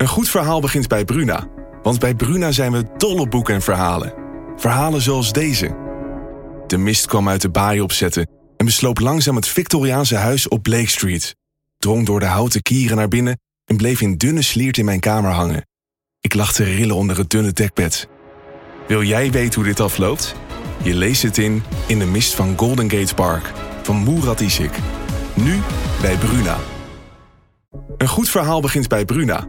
Een goed verhaal begint bij Bruna. Want bij Bruna zijn we dol op boeken en verhalen. Verhalen zoals deze. De mist kwam uit de baai opzetten en besloop langzaam het Victoriaanse huis op Blake Street. Drong door de houten kieren naar binnen en bleef in dunne sliert in mijn kamer hangen. Ik lag te rillen onder het dunne dekbed. Wil jij weten hoe dit afloopt? Je leest het in In de mist van Golden Gate Park van Murat Isik. Nu bij Bruna. Een goed verhaal begint bij Bruna.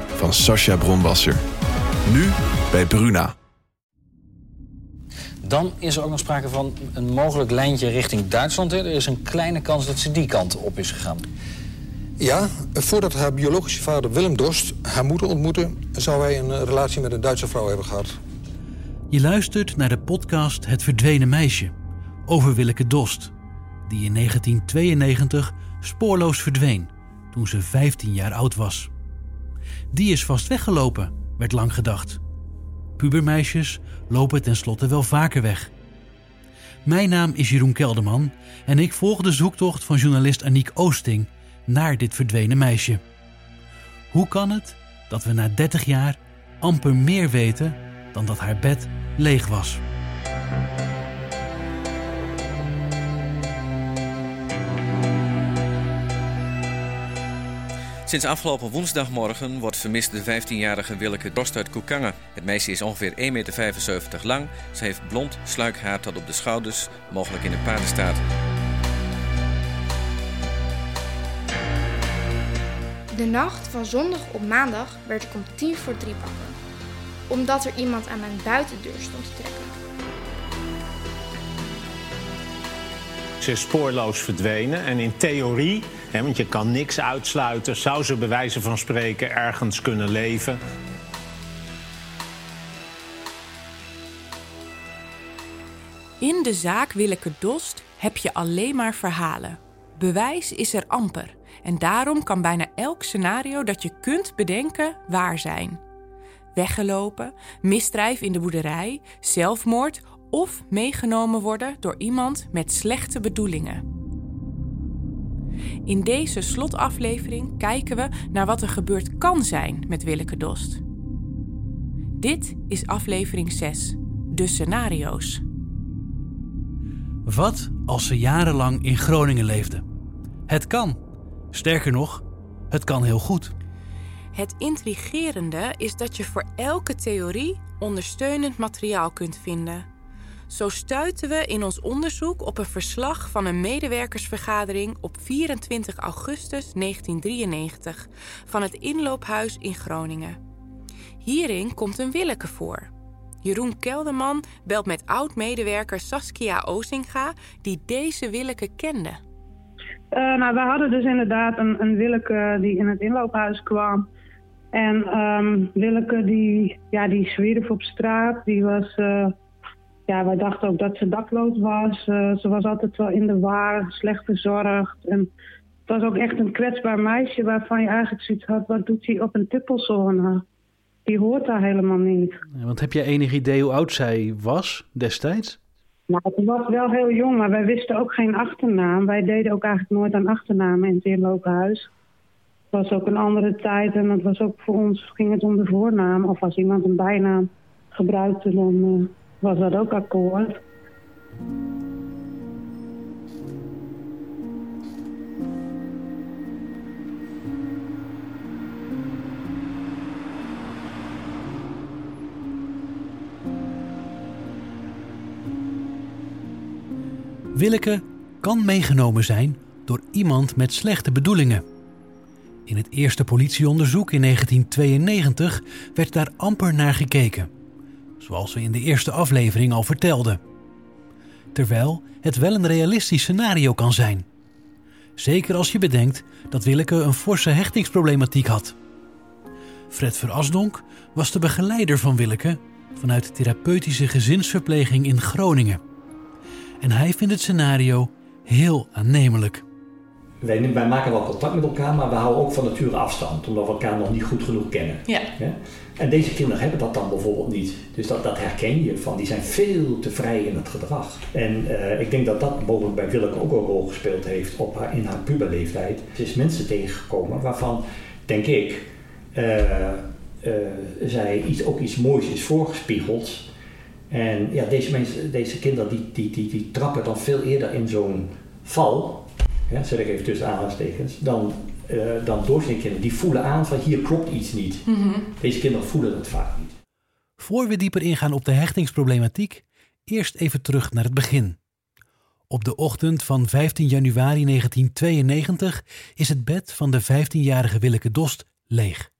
van Sascha Bronwasser. Nu bij Bruna. Dan is er ook nog sprake van een mogelijk lijntje richting Duitsland. Er is een kleine kans dat ze die kant op is gegaan. Ja, voordat haar biologische vader Willem Dorst haar moeder ontmoette... zou hij een relatie met een Duitse vrouw hebben gehad. Je luistert naar de podcast Het Verdwenen Meisje over Willeke Dost, die in 1992 spoorloos verdween toen ze 15 jaar oud was. Die is vast weggelopen, werd lang gedacht. Pubermeisjes lopen tenslotte wel vaker weg. Mijn naam is Jeroen Kelderman en ik volg de zoektocht van journalist Aniek Oosting naar dit verdwenen meisje. Hoe kan het dat we na 30 jaar amper meer weten dan dat haar bed leeg was? Sinds afgelopen woensdagmorgen wordt vermist de 15-jarige Willeke Drost uit Koekangen. Het meisje is ongeveer 1,75 meter lang. Ze heeft blond sluikhaar tot op de schouders, mogelijk in een paardenstaat. De nacht van zondag op maandag werd ik om tien voor drie wakker. Omdat er iemand aan mijn buitendeur stond te trekken. Ze is spoorloos verdwenen en in theorie want je kan niks uitsluiten. Zou ze bij wijze van spreken ergens kunnen leven? In de zaak Willeke Dost heb je alleen maar verhalen. Bewijs is er amper. En daarom kan bijna elk scenario dat je kunt bedenken waar zijn. Weggelopen, misdrijf in de boerderij, zelfmoord of meegenomen worden door iemand met slechte bedoelingen. In deze slotaflevering kijken we naar wat er gebeurd kan zijn met Willeke Dost. Dit is aflevering 6, de scenario's. Wat als ze jarenlang in Groningen leefde? Het kan. Sterker nog, het kan heel goed. Het intrigerende is dat je voor elke theorie ondersteunend materiaal kunt vinden. Zo stuiten we in ons onderzoek op een verslag van een medewerkersvergadering op 24 augustus 1993 van het inloophuis in Groningen. Hierin komt een Willeke voor. Jeroen Kelderman belt met oud-medewerker Saskia Ozinga, die deze Willeke kende. Uh, nou, we hadden dus inderdaad een, een Willeke die in het inloophuis kwam. En um, Willeke die, ja, die zwierf op straat, die was... Uh, ja, wij dachten ook dat ze dakloos was. Uh, ze was altijd wel in de war, slecht verzorgd. En het was ook echt een kwetsbaar meisje waarvan je eigenlijk zoiets had... wat doet hij op een tippelzone? Die hoort daar helemaal niet. want heb je enig idee hoe oud zij was destijds? Nou, ze was wel heel jong, maar wij wisten ook geen achternaam. Wij deden ook eigenlijk nooit aan achternamen in het inloophuis. Het was ook een andere tijd en het was ook voor ons, ging het om de voornaam. Of als iemand een bijnaam gebruikte, dan... Uh, was dat ook akkoord. Willeke kan meegenomen zijn door iemand met slechte bedoelingen. In het eerste politieonderzoek in 1992 werd daar amper naar gekeken zoals we in de eerste aflevering al vertelden. Terwijl het wel een realistisch scenario kan zijn. Zeker als je bedenkt dat Willeke een forse hechtingsproblematiek had. Fred Verasdonk was de begeleider van Willeke vanuit therapeutische gezinsverpleging in Groningen. En hij vindt het scenario heel aannemelijk. Wij, wij, maken wel contact met elkaar, maar we houden ook van nature afstand, omdat we elkaar nog niet goed genoeg kennen. Ja. En deze kinderen hebben dat dan bijvoorbeeld niet. Dus dat, dat herken je van, die zijn veel te vrij in het gedrag. En uh, ik denk dat dat mogelijk bij Willeke ook een rol gespeeld heeft op haar, in haar puberleeftijd. Ze is mensen tegengekomen waarvan, denk ik, uh, uh, zij iets, ook iets moois is voorgespiegeld. En ja, deze, mensen, deze kinderen die, die, die, die trappen dan veel eerder in zo'n val ja, zeg ik even tussen aanhalingstekens, dan, uh, dan doorsneekinderen. Die voelen aan van hier klopt iets niet. Mhm. Deze kinderen voelen dat vaak niet. Voor we dieper ingaan op de hechtingsproblematiek, eerst even terug naar het begin. Op de ochtend van 15 januari 1992 is het bed van de 15-jarige Willeke Dost leeg.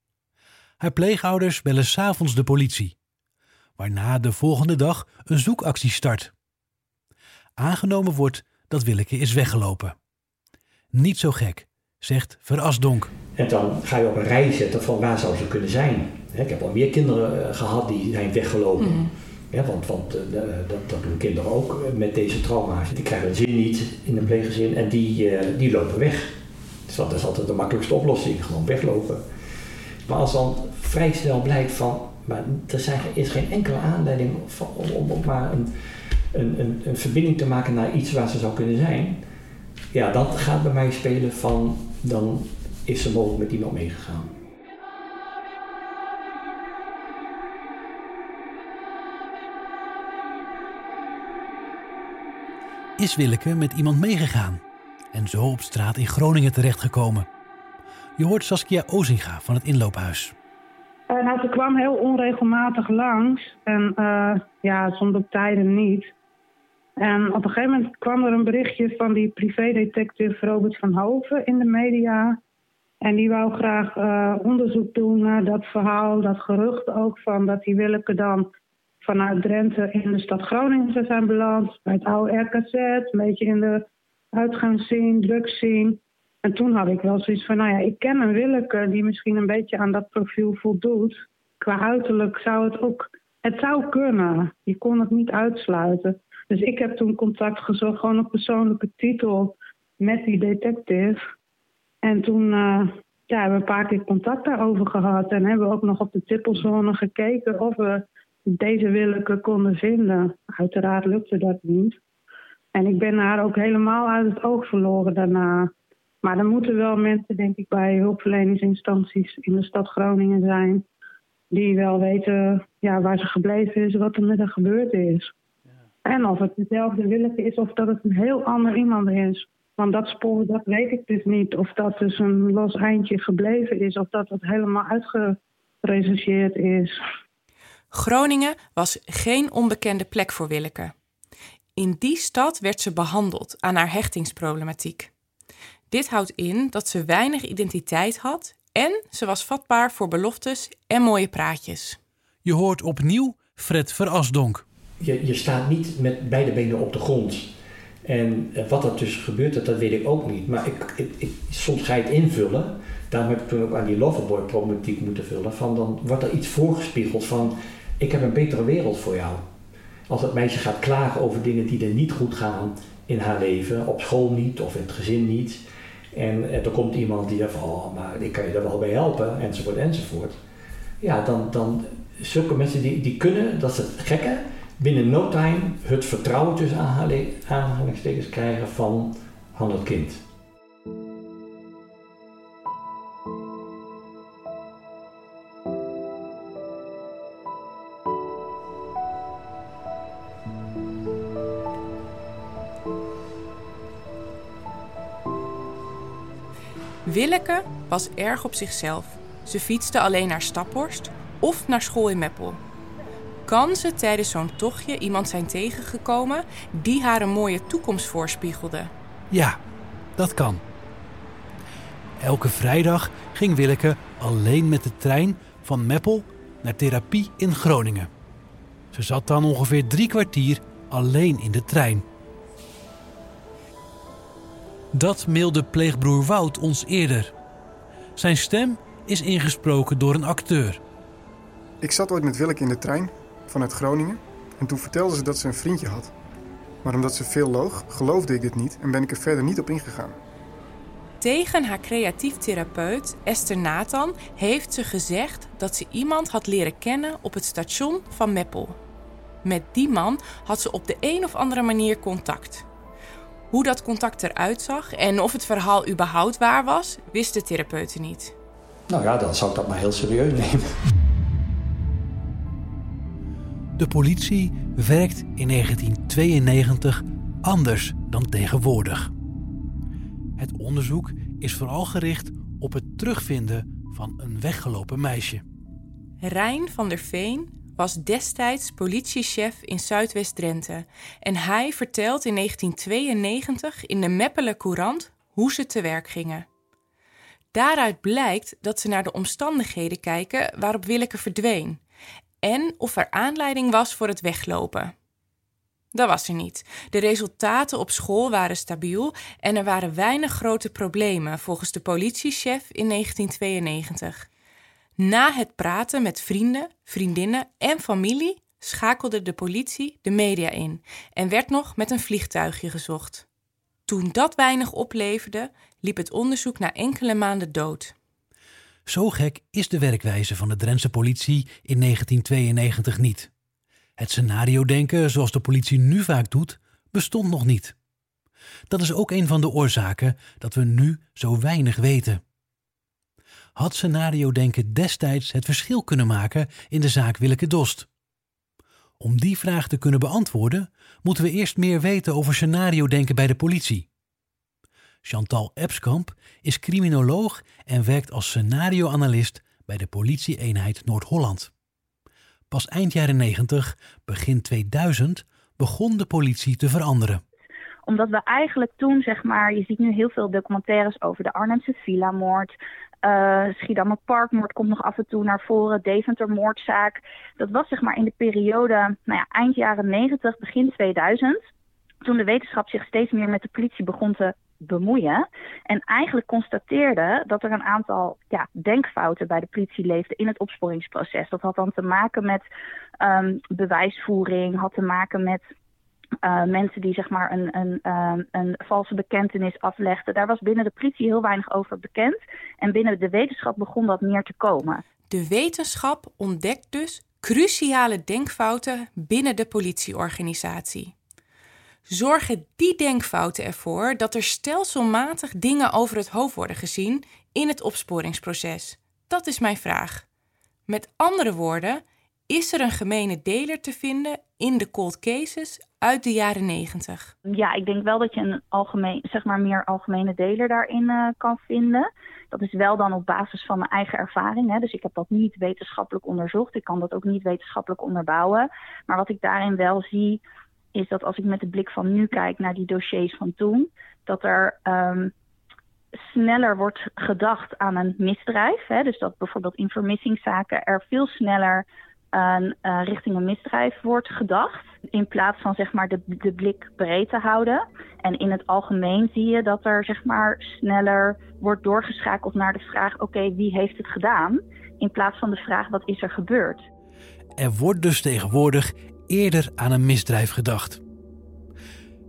Haar pleegouders bellen s'avonds de politie, waarna de volgende dag een zoekactie start. Aangenomen wordt dat Willeke is weggelopen. Niet zo gek, zegt Verasdonk. En dan ga je op een rij zetten van waar zou ze kunnen zijn. Ik heb al meer kinderen eh, gehad die zijn weggelopen. Ja, want want uh, dat, dat, doen kinderen ook eh, met deze trauma's. Die krijgen een zin niet in een pleeggezin en die, uh, die lopen weg. Dus dat is altijd de makkelijkste oplossing, gewoon weglopen. Maar als dan vrij snel blijkt van, maar er zijn, is geen enkele aanleiding om, om maar een, een, een, een verbinding te maken naar iets waar ze zou kunnen zijn ja, dat gaat bij mij spelen van dan is ze mogelijk met iemand meegegaan. Is Willeke met iemand meegegaan en zo op straat in Groningen terechtgekomen? Je hoort Saskia Ozinga van het inloophuis. Uh, nou, ze kwam heel onregelmatig langs en uh, ja, soms op tijden niet. En op een gegeven moment kwam er een berichtje van die privédetective Robert van Hoven in de media. En die wou graag uh, onderzoek doen naar dat verhaal, dat gerucht ook van dat die Willeke dan vanuit Drenthe in de stad Groningen zou zijn beland. Bij het oude RKZ, een beetje in de uitgangsscene, drugsscene. En toen had ik wel zoiets van, nou ja, ik ken een Willeke die misschien een beetje aan dat profiel voldoet. Qua uiterlijk zou het ook, het zou kunnen. Je kon het niet uitsluiten. Dus ik heb toen contact gezocht, gewoon op persoonlijke titel, met die detective. En toen uh, ja, hebben we een paar keer contact daarover gehad. En hebben we ook nog op de tippelzone gekeken of we deze Willeke konden vinden. Uiteraard lukte dat niet. En ik ben haar ook helemaal uit het oog verloren daarna. Maar er moeten wel mensen, denk ik, bij hulpverleningsinstanties in de stad Groningen zijn. Die wel weten ja, waar ze gebleven is, wat er met haar gebeurd is. En of het dezelfde Willeke is of dat het een heel ander iemand is. Want dat spoor, dat weet ik dus niet. Of dat dus een los eindje gebleven is. Of dat het helemaal uitgerechercheerd is. Groningen was geen onbekende plek voor Willeke. In die stad werd ze behandeld aan haar hechtingsproblematiek. Dit houdt in dat ze weinig identiteit had en ze was vatbaar voor beloftes en mooie praatjes. Je hoort opnieuw Fred Verasdonk je, je staat niet met beide benen op de grond. En eh, wat er tussen gebeurt, dat, weet ik ook niet. Maar ik, ik, ik, soms ga je het invullen. Daarom heb ik toen ook aan die loverboy problematiek moeten vullen. Van dan wordt er iets voorgespiegeld van, ik heb een betere wereld voor jou. Als het meisje gaat klagen over dingen die er niet goed gaan in haar leven, op school niet of in het gezin niet. En, en er komt iemand die zegt van, oh, maar ik kan je er wel bij helpen, enzovoort, enzovoort. Ja, dan, dan zulke mensen die, die kunnen, dat is het gekke, binnen no time het vertrouwen tussen aanhalingstekens krijgen van, van het kind. Willeke was erg op zichzelf. Ze fietste alleen naar Staphorst of naar school in Meppel kan ze tijdens zo'n tochtje iemand zijn tegengekomen die haar een mooie toekomst voorspiegelde? Ja, dat kan. Elke vrijdag ging Willeke alleen met de trein van Meppel naar therapie in Groningen. Ze zat dan ongeveer drie kwartier alleen in de trein. Dat mailde pleegbroer Wout ons eerder. Zijn stem is ingesproken door een acteur. Ik zat ooit met Willeke in de trein vanuit Groningen en toen vertelde ze dat ze een vriendje had. Maar omdat ze veel loog, geloofde ik dit niet en ben ik er verder niet op ingegaan. Tegen haar creatief therapeut Esther Nathan heeft ze gezegd dat ze iemand had leren kennen op het station van Meppel. Met die man had ze op de een of andere manier contact. Hoe dat contact eruit zag en of het verhaal überhaupt waar was, wist de therapeute niet. Nou ja, dan zou ik dat maar heel serieus nemen. De politie werkt in 1992 anders dan tegenwoordig. Het onderzoek is vooral gericht op het terugvinden van een weggelopen meisje. Rijn van der Veen was destijds politiechef in Zuidwest-Drenthe en hij vertelt in 1992 in de Meppele Courant hoe ze te werk gingen. Daaruit blijkt dat ze naar de omstandigheden kijken waarop Willeke verdween en of er aanleiding was voor het weglopen. Dat was er niet. De resultaten op school waren stabiel en er waren weinig grote problemen volgens de politiechef in 1992. Na het praten met vrienden, vriendinnen en familie schakelde de politie de media in en werd nog met een vliegtuigje gezocht. Toen dat weinig opleverde, liep het onderzoek na enkele maanden dood. Zo gek is de werkwijze van de Drentse politie in 1992 niet. Het scenario-denken, zoals de politie nu vaak doet, bestond nog niet. Dat is ook een van de oorzaken dat we nu zo weinig weten. Had scenario-denken destijds het verschil kunnen maken in de zaak Willeke Dost? Om die vraag te kunnen beantwoorden, moeten we eerst meer weten over scenario-denken bij de politie. Chantal Epskamp is criminoloog en werkt als scenario-analyst bij de politie-eenheid Noord-Holland. Pas eind jaren 90, begin 2000, begon de politie te veranderen omdat we eigenlijk toen, zeg maar, je ziet nu heel veel documentaires over de Arnhemse villa-moord. Uh, Schiedammer Parkmoord komt nog af en toe naar voren. Deventer-moordzaak. Dat was zeg maar in de periode nou ja, eind jaren 90, begin 2000. Toen de wetenschap zich steeds meer met de politie begon te bemoeien. En eigenlijk constateerde dat er een aantal ja, denkfouten bij de politie leefden in het opsporingsproces. Dat had dan te maken met um, bewijsvoering, had te maken met uh, mensen die zeg maar een, een, uh, een valse bekentenis aflegden. Daar was binnen de politie heel weinig over bekend. En binnen de wetenschap begon dat meer te komen. De wetenschap ontdekt dus cruciale denkfouten binnen de politieorganisatie zorgen die denkfouten ervoor dat er stelselmatig dingen over het hoofd worden gezien in het opsporingsproces? Dat is mijn vraag. Met andere woorden, is er een gemene deler te vinden in de cold cases uit de jaren 90? Ja, ik denk wel dat je een algemeen, zeg maar meer algemene deler daarin uh, kan vinden. Dat is wel dan op basis van mijn eigen ervaring. Hè. Dus ik heb dat niet wetenschappelijk onderzocht. Ik kan dat ook niet wetenschappelijk onderbouwen. Maar wat ik daarin wel zie, is dat als ik met de blik van nu kijk naar die dossiers van toen, dat er um, sneller wordt gedacht aan een misdrijf. Hè? Dus dat bijvoorbeeld in vermissingszaken er veel sneller uh, richting een misdrijf wordt gedacht. In plaats van zeg maar de, de blik breed te houden. En in het algemeen zie je dat er zeg maar sneller wordt doorgeschakeld naar de vraag: oké, wie heeft het gedaan? In plaats van de vraag: wat is er gebeurd? Er wordt dus tegenwoordig eerder aan een misdrijf gedacht.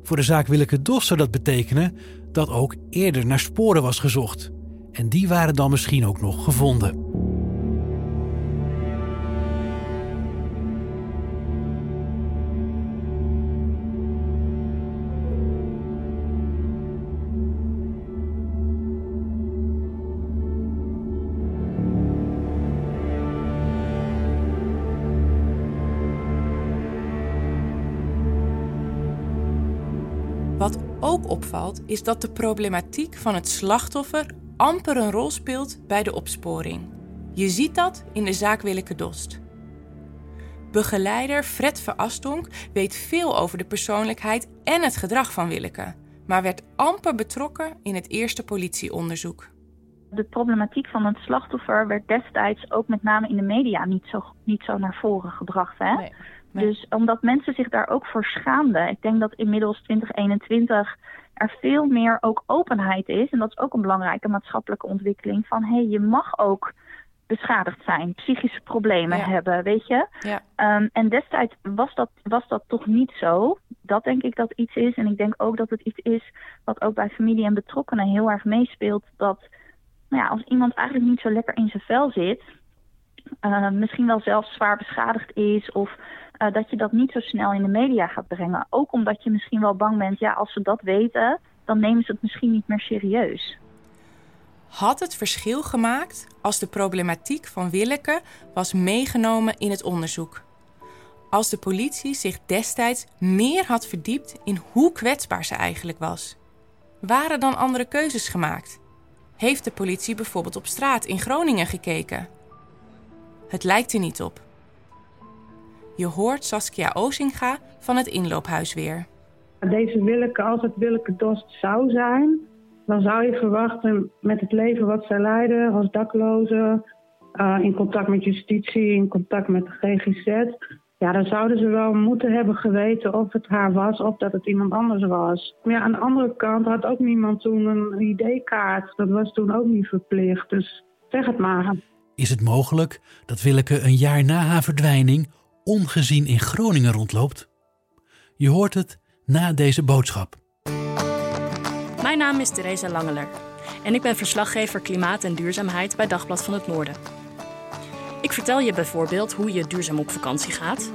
Voor de zaak Willeke Dos zou dat betekenen dat ook eerder naar sporen was gezocht. En die waren dan misschien ook nog gevonden. Opvalt is dat de problematiek van het slachtoffer amper een rol speelt bij de opsporing. Je ziet dat in de zaak Willeke Dost. Begeleider Fred Verastonk weet veel over de persoonlijkheid en het gedrag van Willeke, maar werd amper betrokken in het eerste politieonderzoek. De problematiek van het slachtoffer werd destijds ook met name in de media niet zo, niet zo naar voren gebracht. Hè? Nee. Dus omdat mensen zich daar ook voor schaamden. Ik denk dat inmiddels 2021 er veel meer ook openheid is. En dat is ook een belangrijke maatschappelijke ontwikkeling. Van hé, hey, je mag ook beschadigd zijn, psychische problemen hebben, weet je. Ja. Ehm, en destijds was dat, was dat toch niet zo. Dat denk ik dat iets is. En ik denk ook dat het iets is wat ook bij familie en betrokkenen heel erg meespeelt. Dat nou ja, als iemand eigenlijk niet zo lekker in zijn vel zit, uh, misschien wel zelfs zwaar beschadigd is of uh, dat je dat niet zo snel in de media gaat brengen. Ook omdat je misschien wel bang bent, ja, als ze dat weten, dan nemen ze het misschien niet meer serieus. Had het verschil gemaakt als de problematiek van Willeke was meegenomen in het onderzoek? Als de politie zich destijds meer had verdiept in hoe kwetsbaar ze eigenlijk was? Waren dan andere keuzes gemaakt? Heeft de politie bijvoorbeeld op straat in Groningen gekeken? Het lijkt er niet op. Je hoort Saskia Ozinga van het inloophuis weer. Deze Willeke, als het Willeke Dost zou zijn, dan zou je verwachten met het leven wat zij leiden als dakloze, uh, in contact met justitie, in contact met de GGZ. Ja, dan zouden ze wel moeten hebben geweten of het haar was of dat het iemand anders was. Maar ja, aan de andere kant had ook niemand toen een ID-kaart. Dat was toen ook niet verplicht, dus zeg het maar. Is het mogelijk dat Willeke een jaar na haar verdwijning ongezien in Groningen rondloopt? Je hoort het na deze boodschap. Mijn naam is Theresa Langeler en ik ben verslaggever Klimaat en Duurzaamheid bij Dagblad van het Noorden. Ik vertel je bijvoorbeeld hoe je duurzaam op vakantie gaat,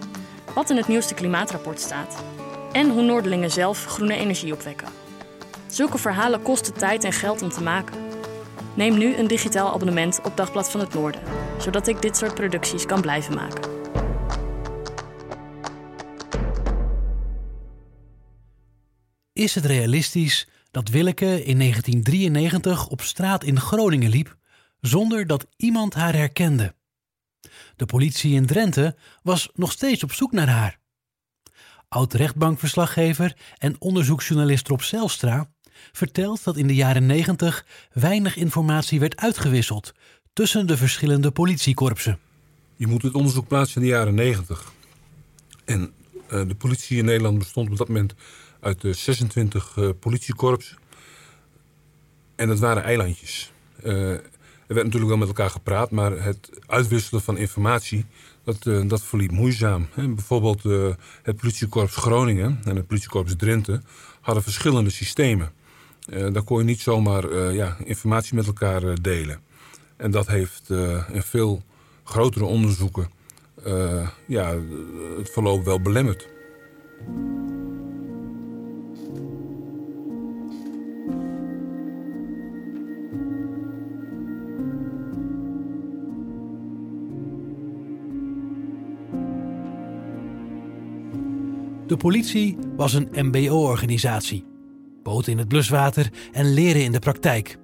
wat in het nieuwste klimaatrapport staat en hoe Noordelingen zelf groene energie opwekken. Zulke verhalen kosten tijd en geld om te maken. Neem nu een digitaal abonnement op Dagblad van het Noorden, zodat ik dit soort producties kan blijven maken. Is het realistisch dat Willeke in 1993 op straat in Groningen liep zonder dat iemand haar herkende? De politie in Drenthe was nog steeds op zoek naar haar. Oud-rechtbankverslaggever en onderzoeksjournalist Rob Zelstra vertelt dat in de jaren 90 weinig informatie werd uitgewisseld tussen de verschillende politiekorpsen. Je moet het onderzoek plaatsen in de jaren 90. En uh, de politie in Nederland bestond op dat moment uit de 26 uh, politiekorps. En dat waren eilandjes. Uh, er werd natuurlijk wel met elkaar gepraat, maar het uitwisselen van informatie, dat, uh, dat verliep moeizaam. Bijvoorbeeld het politiekorps Groningen en het politiekorps Drenthe hadden verschillende systemen. Uh, daar kon je niet zomaar ja, informatie met elkaar delen. En dat heeft in veel grotere onderzoeken ja, het verloop wel belemmerd. De politie was een MBO-organisatie. Boten in het bluswater en leren in de praktijk.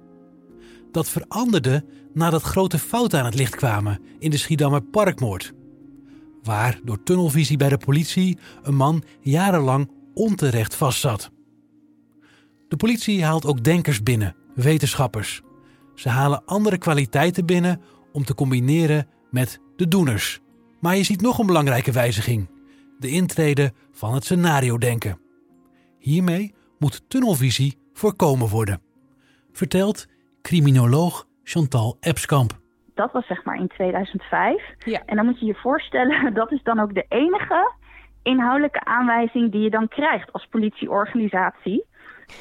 Dat veranderde nadat grote fouten aan het licht kwamen in de Schiedammer parkmoord. Waar door tunnelvisie bij de politie een man jarenlang onterecht vastzat. De politie haalt ook denkers binnen, wetenschappers. Ze halen andere kwaliteiten binnen om te combineren met de doeners. Maar je ziet nog een belangrijke wijziging de intrede van het scenario-denken. Hiermee moet tunnelvisie voorkomen worden, vertelt criminoloog Chantal Epskamp. Dat was zeg maar in 2005. Ja. En dan moet je je voorstellen, dat is dan ook de enige inhoudelijke aanwijzing die je dan krijgt als politieorganisatie.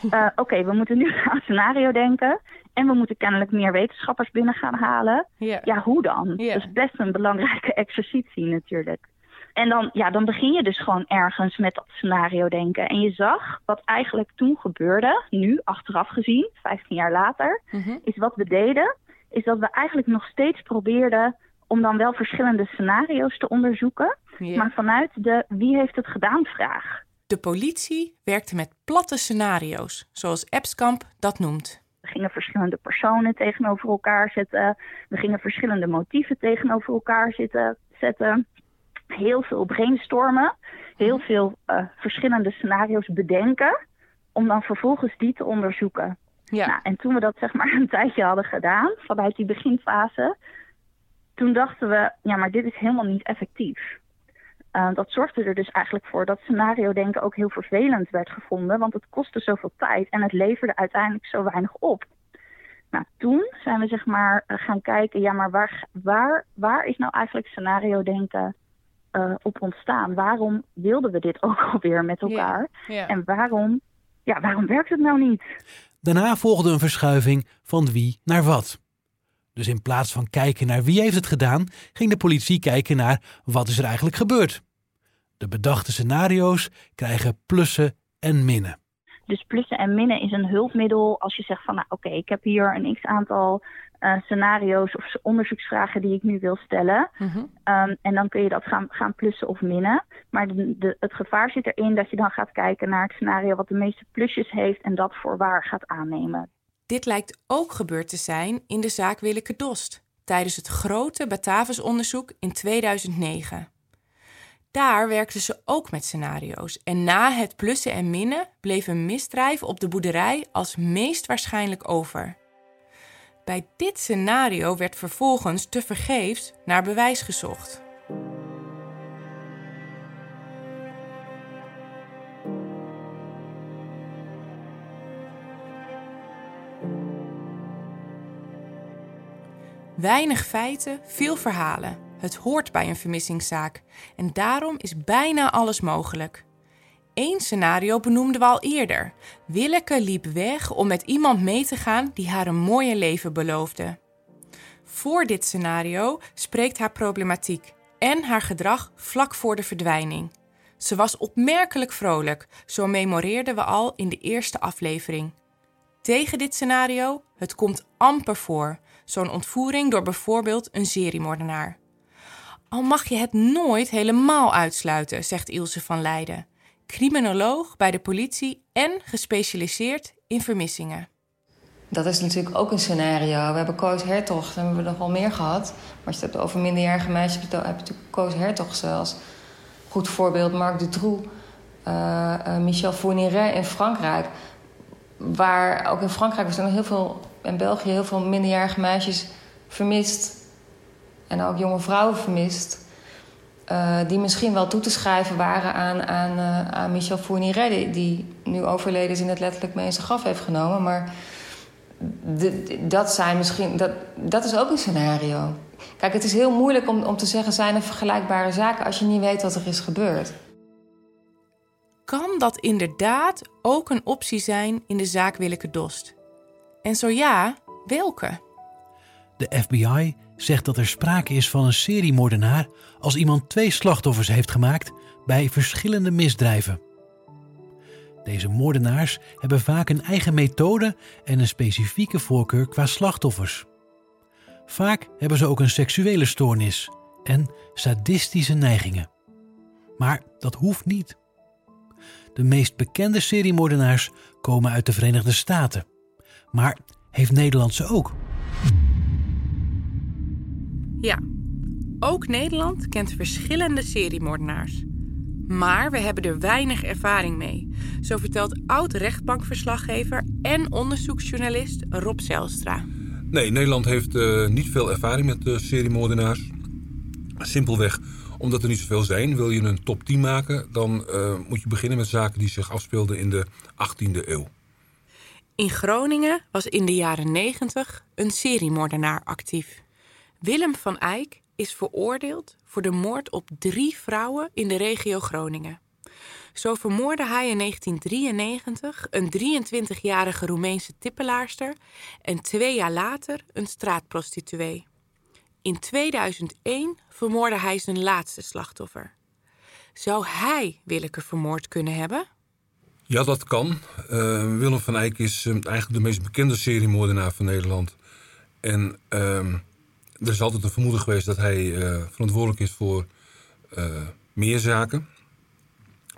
Uh, Oké, okay, we moeten nu gaan scenario denken. En we moeten kennelijk meer wetenschappers binnen gaan halen. Ja, ja hoe dan? Ja. Dat is best een belangrijke exercitie natuurlijk. En dan, ja, dan begin je dus gewoon ergens met dat scenario denken. En je zag wat eigenlijk toen gebeurde, nu achteraf gezien, 15 jaar later, mm-hmm. is wat we deden, is dat we eigenlijk nog steeds probeerden om dan wel verschillende scenario's te onderzoeken, yeah. maar vanuit de wie heeft het gedaan vraag. De politie werkte met platte scenario's, zoals Epskamp dat noemt. We gingen verschillende personen tegenover elkaar zetten. We gingen verschillende motieven tegenover elkaar zitten, zetten heel veel brainstormen, heel mhm. veel uh, verschillende scenario's bedenken, om dan vervolgens die te onderzoeken. Ja. Nou, en toen we dat zeg maar een tijdje hadden gedaan, vanuit die beginfase, toen dachten we, ja, maar dit is helemaal niet effectief. Uh, dat zorgde er dus eigenlijk voor dat scenario denken ook heel vervelend werd gevonden, want het kostte zoveel tijd en het leverde uiteindelijk zo weinig op. Nou, toen zijn we zeg maar eh, gaan kijken, ja, maar waar, waar, waar is nou eigenlijk scenario denken uh, op ontstaan? Waarom wilden we dit ook alweer met elkaar? En waarom, ja, waarom werkt het nou niet? Daarna volgde een verschuiving van wie naar wat. Dus in plaats van kijken naar wie heeft het gedaan, ging de politie kijken naar wat is er eigenlijk gebeurd. De bedachte scenario's krijgen plussen en minnen. Dus plussen en minnen is een hulpmiddel als je zegt van nou oké, ik heb hier een x aantal uh, scenario's of onderzoeksvragen die ik nu wil stellen. Mhm. Um, en dan kun je dat gaan, gaan plussen of minnen. Maar de, de, het gevaar zit erin dat je dan gaat kijken naar het scenario wat de meeste plusjes heeft en dat voor waar gaat aannemen. Dit lijkt ook gebeurd te zijn in de zaak Willeke Dost tijdens het grote Batavus-onderzoek in 2009. Daar werkten ze ook met scenario's en na het plussen en minnen bleef een misdrijf op de boerderij als meest waarschijnlijk over. Bij dit scenario werd vervolgens tevergeefs naar bewijs gezocht. Weinig feiten, veel verhalen. Het hoort bij een vermissingszaak en daarom is bijna alles mogelijk. Eén scenario benoemden we al eerder. Willeke liep weg om met iemand mee te gaan die haar een mooie leven beloofde. Voor dit scenario spreekt haar problematiek en haar gedrag vlak voor de verdwijning. Ze was opmerkelijk vrolijk, zo memoreerden we al in de eerste aflevering. Tegen dit scenario, het komt amper voor, zo'n ontvoering door bijvoorbeeld een seriemoordenaar. Al mag je het nooit helemaal uitsluiten, zegt Ilse van Leiden, criminoloog bij de politie en gespecialiseerd in vermissingen. Dat is natuurlijk ook een scenario. We hebben Koos Hertog, daar hebben we nog wel meer gehad. Maar als je het hebt over minderjarige meisjes, heb je natuurlijk Koos Hertog zelfs. Goed voorbeeld, Marc Dutroux, uh, uh, Michel Fourniret in Frankrijk. Waar ook in Frankrijk er zijn heel veel, in België heel veel minderjarige meisjes vermist. En ook jonge vrouwen vermist. Uh, die misschien wel toe te schrijven waren aan, aan, uh, aan Michel Fourniret, die, die, nu overleden is en het letterlijk mee in zijn graf heeft genomen. Maar de, dat zijn misschien, dat, dat is ook een scenario. Kijk, het is heel moeilijk om, om te zeggen: zijn er vergelijkbare zaken als je niet weet wat er is gebeurd. Kan dat inderdaad ook een optie zijn in de zaak Willeke Dost? En zo ja, welke? De FBI zegt dat er sprake is van een seriemoordenaar als iemand twee slachtoffers heeft gemaakt bij verschillende misdrijven. Deze moordenaars hebben vaak een eigen methode en een specifieke voorkeur qua slachtoffers. Vaak hebben ze ook een seksuele stoornis en sadistische neigingen. Maar dat hoeft niet. De meest bekende seriemoordenaars komen uit de Verenigde Staten. Maar heeft Nederland ze ook? Ja, ook Nederland kent verschillende seriemoordenaars. Maar we hebben er weinig ervaring mee. Zo vertelt oud-rechtbankverslaggever en onderzoeksjournalist Rob Zelstra. Nee, Nederland heeft uh, niet veel ervaring met uh, seriemoordenaars. Simpelweg omdat er niet zoveel zijn. Wil je een top 10 maken, dan uh, moet je beginnen met zaken die zich afspeelden in de 18e eeuw. In Groningen was in de jaren 90 een seriemoordenaar actief. Willem van Eyck is veroordeeld voor de moord op drie vrouwen in de regio Groningen. Zo vermoordde hij in 1993 een 23-jarige Roemeense tippelaarster en twee jaar later een straatprostituee. In 2001 vermoordde hij zijn laatste slachtoffer. Zou hij Willeke vermoord kunnen hebben? Ja, dat kan. Uh, Willem van Eyck is uh, eigenlijk de meest bekende seriemoordenaar van Nederland. En uh, er is altijd een vermoeden geweest dat hij uh, verantwoordelijk is voor uh, meer zaken.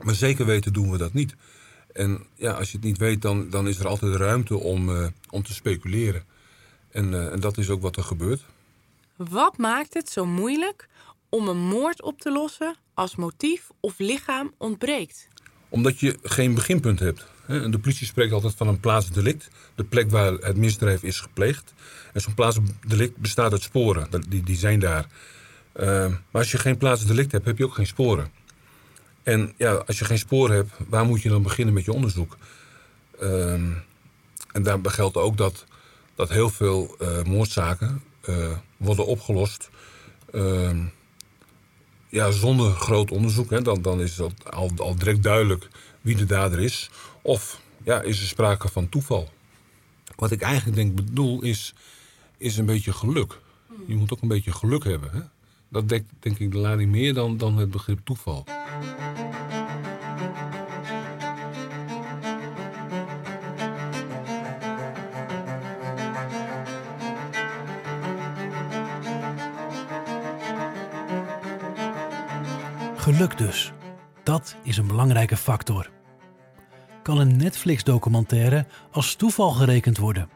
Maar zeker weten doen we dat niet. En ja, als je het niet weet, dan, dan is er altijd ruimte om, uh, om te speculeren. En, en dat is ook wat er gebeurt. Wat maakt het zo moeilijk om een moord op te lossen als motief of lichaam ontbreekt? Omdat je geen beginpunt hebt. De politie spreekt altijd van een plaatsdelict. De plek waar het misdrijf is gepleegd. En zo'n plaatsdelict bestaat uit sporen. Die, die zijn daar. Uh, maar als je geen plaatsdelict hebt, heb je ook geen sporen. En ja, als je geen sporen hebt, waar moet je dan beginnen met je onderzoek? Uh, en daarbij geldt ook dat dat heel veel uh, moordzaken uh, worden opgelost uh, ja, zonder groot onderzoek. Hè. Dan, dan is het al, al direct duidelijk wie de dader is. Of ja, is er sprake van toeval. Wat ik eigenlijk denk bedoel is, is een beetje geluk. Je moet ook een beetje geluk hebben. Hè? Dat dekt denk ik de lading meer dan, dan het begrip toeval. Geluk dus. Dat is een belangrijke factor. Kan een Netflix-documentaire als toeval gerekend worden?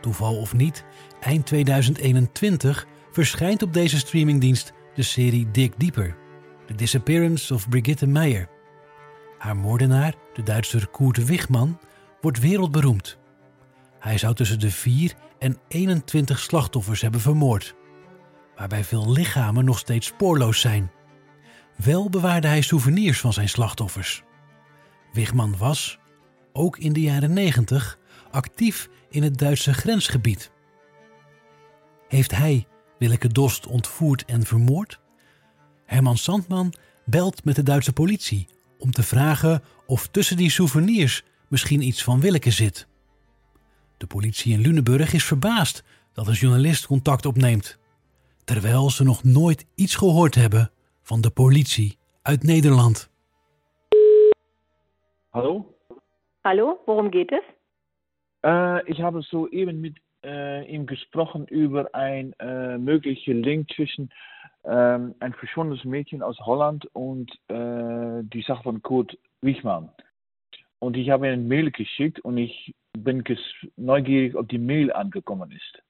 Toeval of niet, eind 2021 verschijnt op deze streamingdienst de serie Dig Deeper: The Disappearance of Brigitte Meijer. Haar moordenaar, de Duitser Koert Wichman, wordt wereldberoemd. Hij zou tussen de 4 en 21 slachtoffers hebben vermoord, waarbij veel lichamen nog steeds spoorloos zijn. Wel bewaarde hij souvenirs van zijn slachtoffers. Wichman was, ook in de jaren 90, actief in het Duitse grensgebied. Heeft hij Willeke Dost ontvoerd en vermoord? Herman Sandman belt met de Duitse politie om te vragen of tussen die souvenirs misschien iets van Willeke zit. De politie in Luneburg is verbaasd dat een journalist contact opneemt, terwijl ze nog nooit iets gehoord hebben van de politie uit Nederland. Hallo? Hallo, worum geht es? Äh, ich habe soeben mit äh, ihm gesprochen über einen äh, möglichen Link zwischen ähm, ein verschwundenes Mädchen aus Holland und äh, die Sache von Kurt Wichmann. Und ich habe eine Mail geschickt und ich bin neugierig, ob die Mail angekommen ist.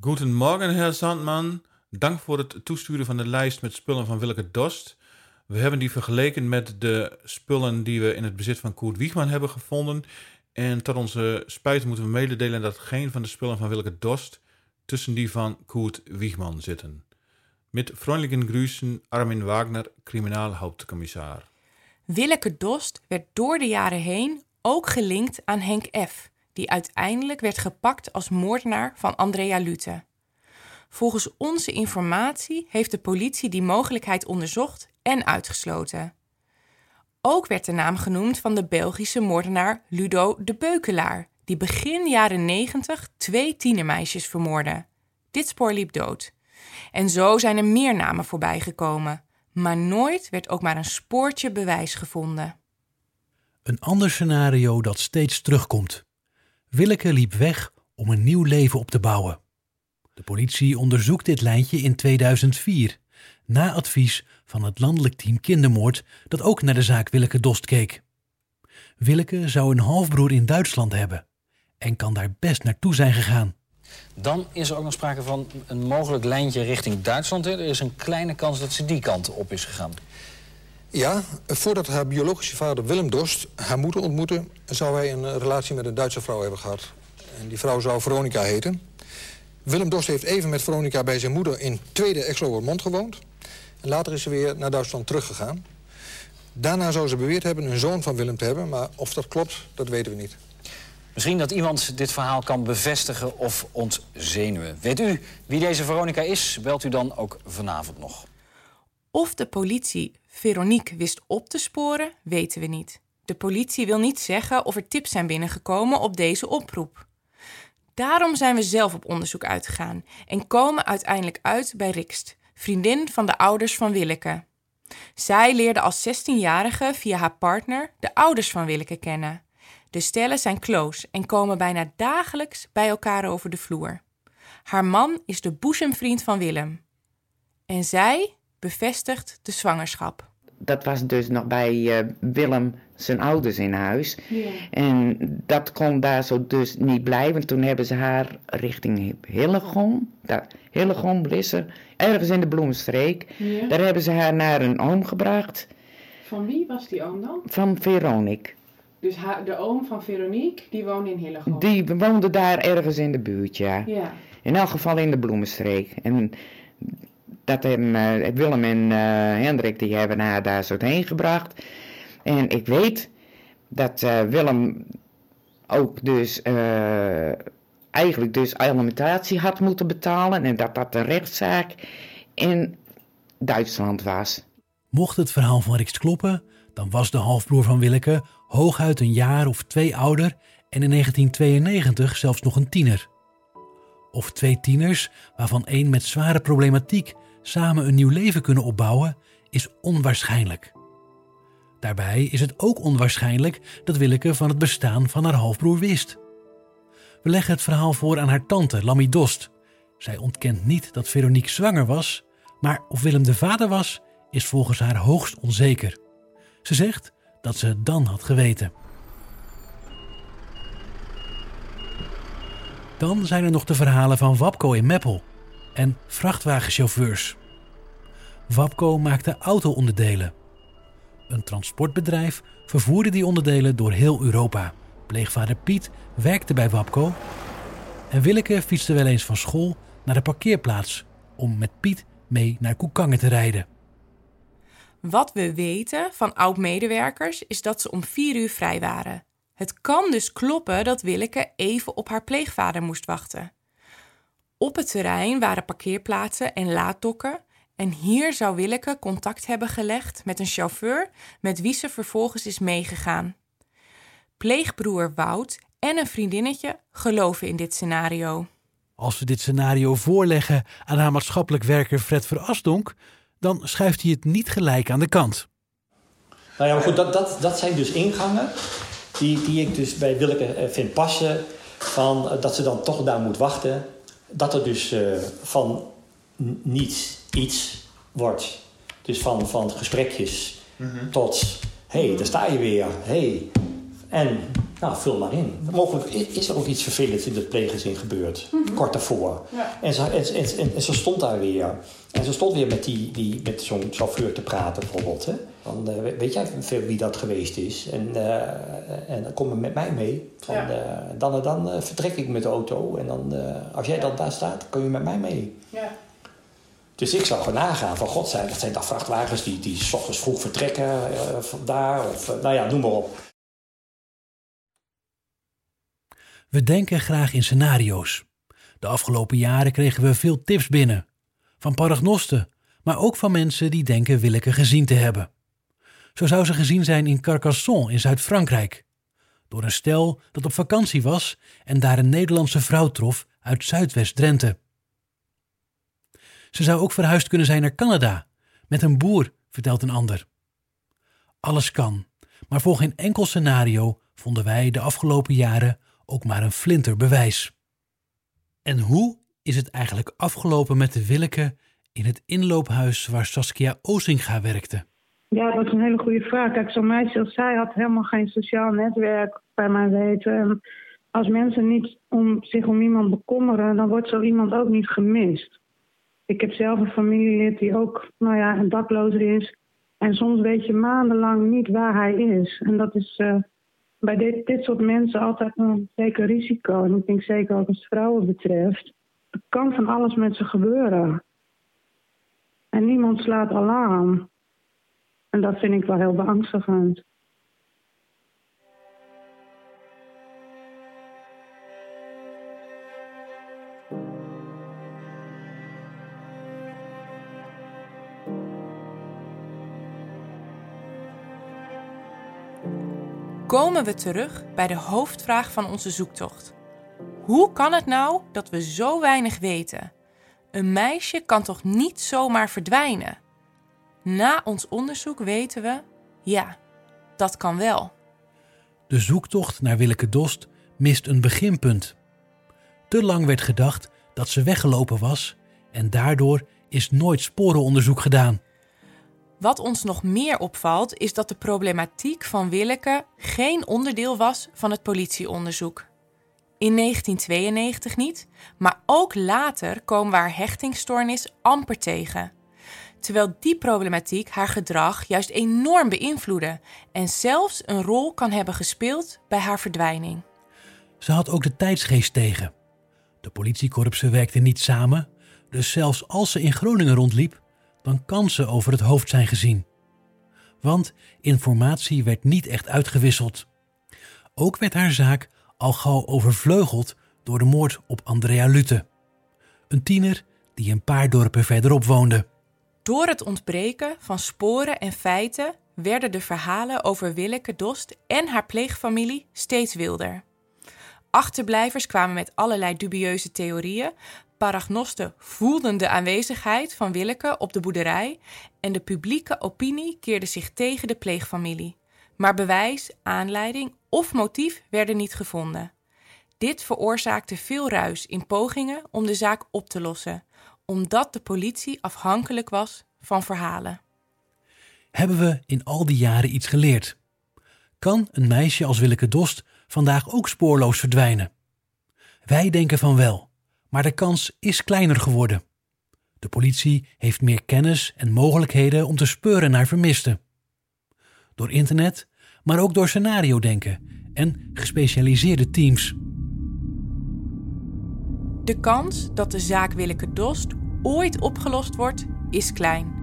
Guten Morgen, Herr Sandman. Dank voor het toesturen van de lijst met spullen van Willeke Dost. We hebben die vergeleken met de spullen die we in het bezit van Koert Wiegman hebben gevonden. En tot onze spijt moeten we mededelen dat geen van de spullen van Willeke Dost tussen die van Koert Wiegman zitten. Met vriendelijke grüßen Armin Wagner, criminaalhoofdcommissar. Willeke Dost werd door de jaren heen ook gelinkt aan Henk F., die uiteindelijk werd gepakt als moordenaar van Andrea Lute. Volgens onze informatie heeft de politie die mogelijkheid onderzocht en uitgesloten. Ook werd de naam genoemd van de Belgische moordenaar Ludo de Beukelaar, die begin jaren 90 twee tienermeisjes vermoordde. Dit spoor liep dood. En zo zijn er meer namen voorbij gekomen, maar nooit werd ook maar een spoortje bewijs gevonden. Een ander scenario dat steeds terugkomt. Willeke liep weg om een nieuw leven op te bouwen. De politie onderzoekt dit lijntje in 2004, na advies van het landelijk team kindermoord dat ook naar de zaak Willeke Dost keek. Willeke zou een halfbroer in Duitsland hebben en kan daar best naartoe zijn gegaan. Dan is er ook nog sprake van een mogelijk lijntje richting Duitsland. Er is een kleine kans dat ze die kant op is gegaan. Ja, voordat haar biologische vader Willem Dost haar moeder ontmoette... zou hij een relatie met een Duitse vrouw hebben gehad. En die vrouw zou Veronica heten. Willem Dost heeft even met Veronica bij zijn moeder in Tweede Exloermond gewoond. En later is ze weer naar Duitsland teruggegaan. Daarna zou ze beweerd hebben een zoon van Willem te hebben... maar of dat klopt, dat weten we niet. Misschien dat iemand dit verhaal kan bevestigen of ontzenuwen. Weet u wie deze Veronica is? Belt u dan ook vanavond nog. Of de politie Veronique wist op te sporen, weten we niet. De politie wil niet zeggen of er tips zijn binnengekomen op deze oproep. Daarom zijn we zelf op onderzoek uitgegaan en komen uiteindelijk uit bij Rikst, vriendin van de ouders van Willeke. Zij leerde als 16-jarige via haar partner de ouders van Willeke kennen. De stellen zijn close en komen bijna dagelijks bij elkaar over de vloer. Haar man is de boezemvriend van Willem. En zij bevestigt de zwangerschap dat was dus nog bij uh, Willem zijn ouders in huis. Ja. En dat kon daar zo dus niet blijven. Toen hebben ze haar richting Hillegom, Hillegom, Blisser, ergens in de Bloemstreek. Ja. Daar hebben ze haar naar een oom gebracht. Van wie was die oom dan? Van Veronique. Dus haar, de oom van Veronique, die woonde in Hillegom? Die woonde daar ergens in de buurt, ja. ja. In elk geval in de Bloemenstreek. En dat hebben uh, Willem en uh, Hendrik die hebben haar daar zo heen gebracht. En ik weet dat uh, Willem ook dus eh, eigenlijk dus alimentatie had moeten betalen en dat dat een rechtszaak in Duitsland was. Mocht het verhaal van Riks kloppen, dan was de halfbroer van Willeke hooguit een jaar of twee ouder en in 1992 zelfs nog een tiener. Of twee tieners, waarvan één met zware problematiek samen een nieuw leven kunnen opbouwen, is onwaarschijnlijk. Daarbij is het ook onwaarschijnlijk dat Willeke van het bestaan van haar halfbroer wist. We leggen het verhaal voor aan haar tante, Lammy Dost. Zij ontkent niet dat Veronique zwanger was, maar of Willem de vader was, is volgens haar hoogst onzeker. Ze zegt dat ze het dan had geweten. Dan zijn er nog de verhalen van Wapco in Meppel en vrachtwagenchauffeurs. Wapco maakte auto-onderdelen. Een transportbedrijf vervoerde die onderdelen door heel Europa. Pleegvader Piet werkte bij Wapco. En Willeke fietste wel eens van school naar de parkeerplaats om met Piet mee naar Koekangen te rijden. Wat we weten van oud-medewerkers is dat ze om vier uur vrij waren. Het kan dus kloppen dat Willeke even op haar pleegvader moest wachten. Op het terrein waren parkeerplaatsen en laaddokken en hier zou Willeke contact hebben gelegd met een chauffeur met wie ze vervolgens is meegegaan. Pleegbroer Wout en een vriendinnetje geloven in dit scenario. Als we dit scenario voorleggen aan haar maatschappelijk werker Fred Verasdonk, dan schuift hij het niet gelijk aan de kant. Nou ja, maar goed, dat, dat, dat zijn dus ingangen die, die ik dus bij Willeke eh, vind passen. Van, eh, dat ze dan toch daar moet wachten. Dat er dus uh, van niets iets wordt. Dus van, van gesprekjes mm-hmm. tot, hé, hey, daar sta je weer. hey. En nou, vul maar in. Mogelijk is er ook iets vervelends in het pleeggezin gebeurd, mm-hmm. kort daarvoor. Ja. En, ze, en, en, en, ze stond daar weer. En ze stond weer met, die, die, met zo'n chauffeur te praten, bijvoorbeeld. Hè? Van, uh, weet jij veel wie dat geweest is? En, uh, en dan kom je met mij mee. Van, ja. uh, dan en dan vertrek ik met de auto. En dan, als jij dan daar staat, kun je met mij mee. Ja. Dus ik zou gewoon nagaan van god zijn, dat zijn dan vrachtwagens die, die s ochtends vroeg vertrekken uh, daar. Of uh, nou ja, noem maar op. We denken graag in scenario's. De afgelopen jaren kregen we veel tips binnen. Van paragnosten, maar ook van mensen die denken Willeke gezien te hebben. Zo zou ze gezien zijn in Carcassonne in Zuid-Frankrijk. Door een stel dat op vakantie was en daar een Nederlandse vrouw trof uit Zuidwest-Drenthe. Ze zou ook verhuisd kunnen zijn naar Canada, met een boer, vertelt een ander. Alles kan, maar voor geen enkel scenario vonden wij de afgelopen jaren ook maar een flinter bewijs. En hoe is het eigenlijk afgelopen met de Willeke in het inloophuis waar Saskia Ozinga werkte? Ja, dat is een hele goede vraag. Kijk, zo'n meisje als zij had helemaal geen sociaal netwerk bij mijn weten. En als mensen niet om, zich om iemand bekommeren, dan wordt zo iemand ook niet gemist. Ik heb zelf een familielid die ook nou ja, een daklozer is. En soms weet je maandenlang niet waar hij is. En dat is uh, bij dit, dit soort mensen altijd een zeker risico. En ik denk zeker ook als vrouwen betreft. Er kan van alles met ze gebeuren. En niemand slaat alarm. En dat vind ik wel heel beangstigend. Komen we terug bij de hoofdvraag van onze zoektocht. Hoe kan het nou dat we zo weinig weten? Een meisje kan toch niet zomaar verdwijnen? Na ons onderzoek weten we, ja, dat kan wel. De zoektocht naar Willeke Dost mist een beginpunt. Te lang werd gedacht dat ze weggelopen was en daardoor is nooit sporenonderzoek gedaan. Wat ons nog meer opvalt is dat de problematiek van Willeke geen onderdeel was van het politieonderzoek. In 1992 niet, maar ook later komen we haar hechtingstoornis amper tegen. Terwijl die problematiek haar gedrag juist enorm beïnvloedde en zelfs een rol kan hebben gespeeld bij haar verdwijning. Ze had ook de tijdsgeest tegen. De politiekorpsen werkten niet samen, dus zelfs als ze in Groningen rondliep, dan kan ze over het hoofd zijn gezien. Want informatie werd niet echt uitgewisseld. Ook werd haar zaak al gauw overvleugeld door de moord op Andrea Lutte. Een tiener die een paar dorpen verderop woonde. Door het ontbreken van sporen en feiten werden de verhalen over Willeke Dost en haar pleegfamilie steeds wilder. Achterblijvers kwamen met allerlei dubieuze theorieën. Paragnosten voelden de aanwezigheid van Willeke op de boerderij en de publieke opinie keerde zich tegen de pleegfamilie. Maar bewijs, aanleiding of motief werden niet gevonden. Dit veroorzaakte veel ruis in pogingen om de zaak op te lossen, omdat de politie afhankelijk was van verhalen. Hebben we in al die jaren iets geleerd? Kan een meisje als Willeke Dost vandaag ook spoorloos verdwijnen? Wij denken van wel, maar de kans is kleiner geworden. De politie heeft meer kennis en mogelijkheden om te speuren naar vermisten. Door internet, maar ook door scenario denken en gespecialiseerde teams. De kans dat de zaak Willeke Dost ooit opgelost wordt, is klein.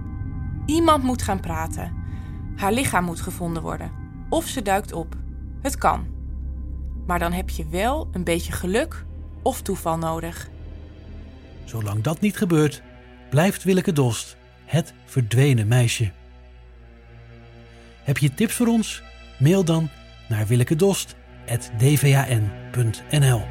Iemand moet gaan praten. Haar lichaam moet gevonden worden. Of ze duikt op. Het kan. Maar dan heb je wel een beetje geluk of toeval nodig. Zolang dat niet gebeurt, blijft Willeke Dost het verdwenen meisje. Heb je tips voor ons? Mail dan naar willekedost.dvan.nl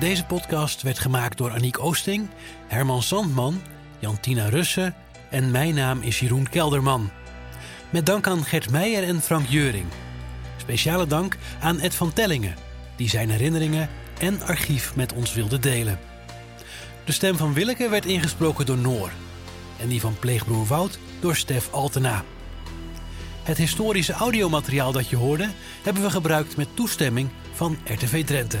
Deze podcast werd gemaakt door Aniek Oosting, Herman Sandman, Jantina Russen en mijn naam is Jeroen Kelderman. Met dank aan Gert Meijer en Frank Jeuring. Speciale dank aan Ed van Tellingen, die zijn herinneringen en archief met ons wilde delen. De stem van Willeke werd ingesproken door Noor en die van pleegbroer Wout door Stef Altena. Het historische audiomateriaal dat je hoorde hebben we gebruikt met toestemming van RTV Drenthe.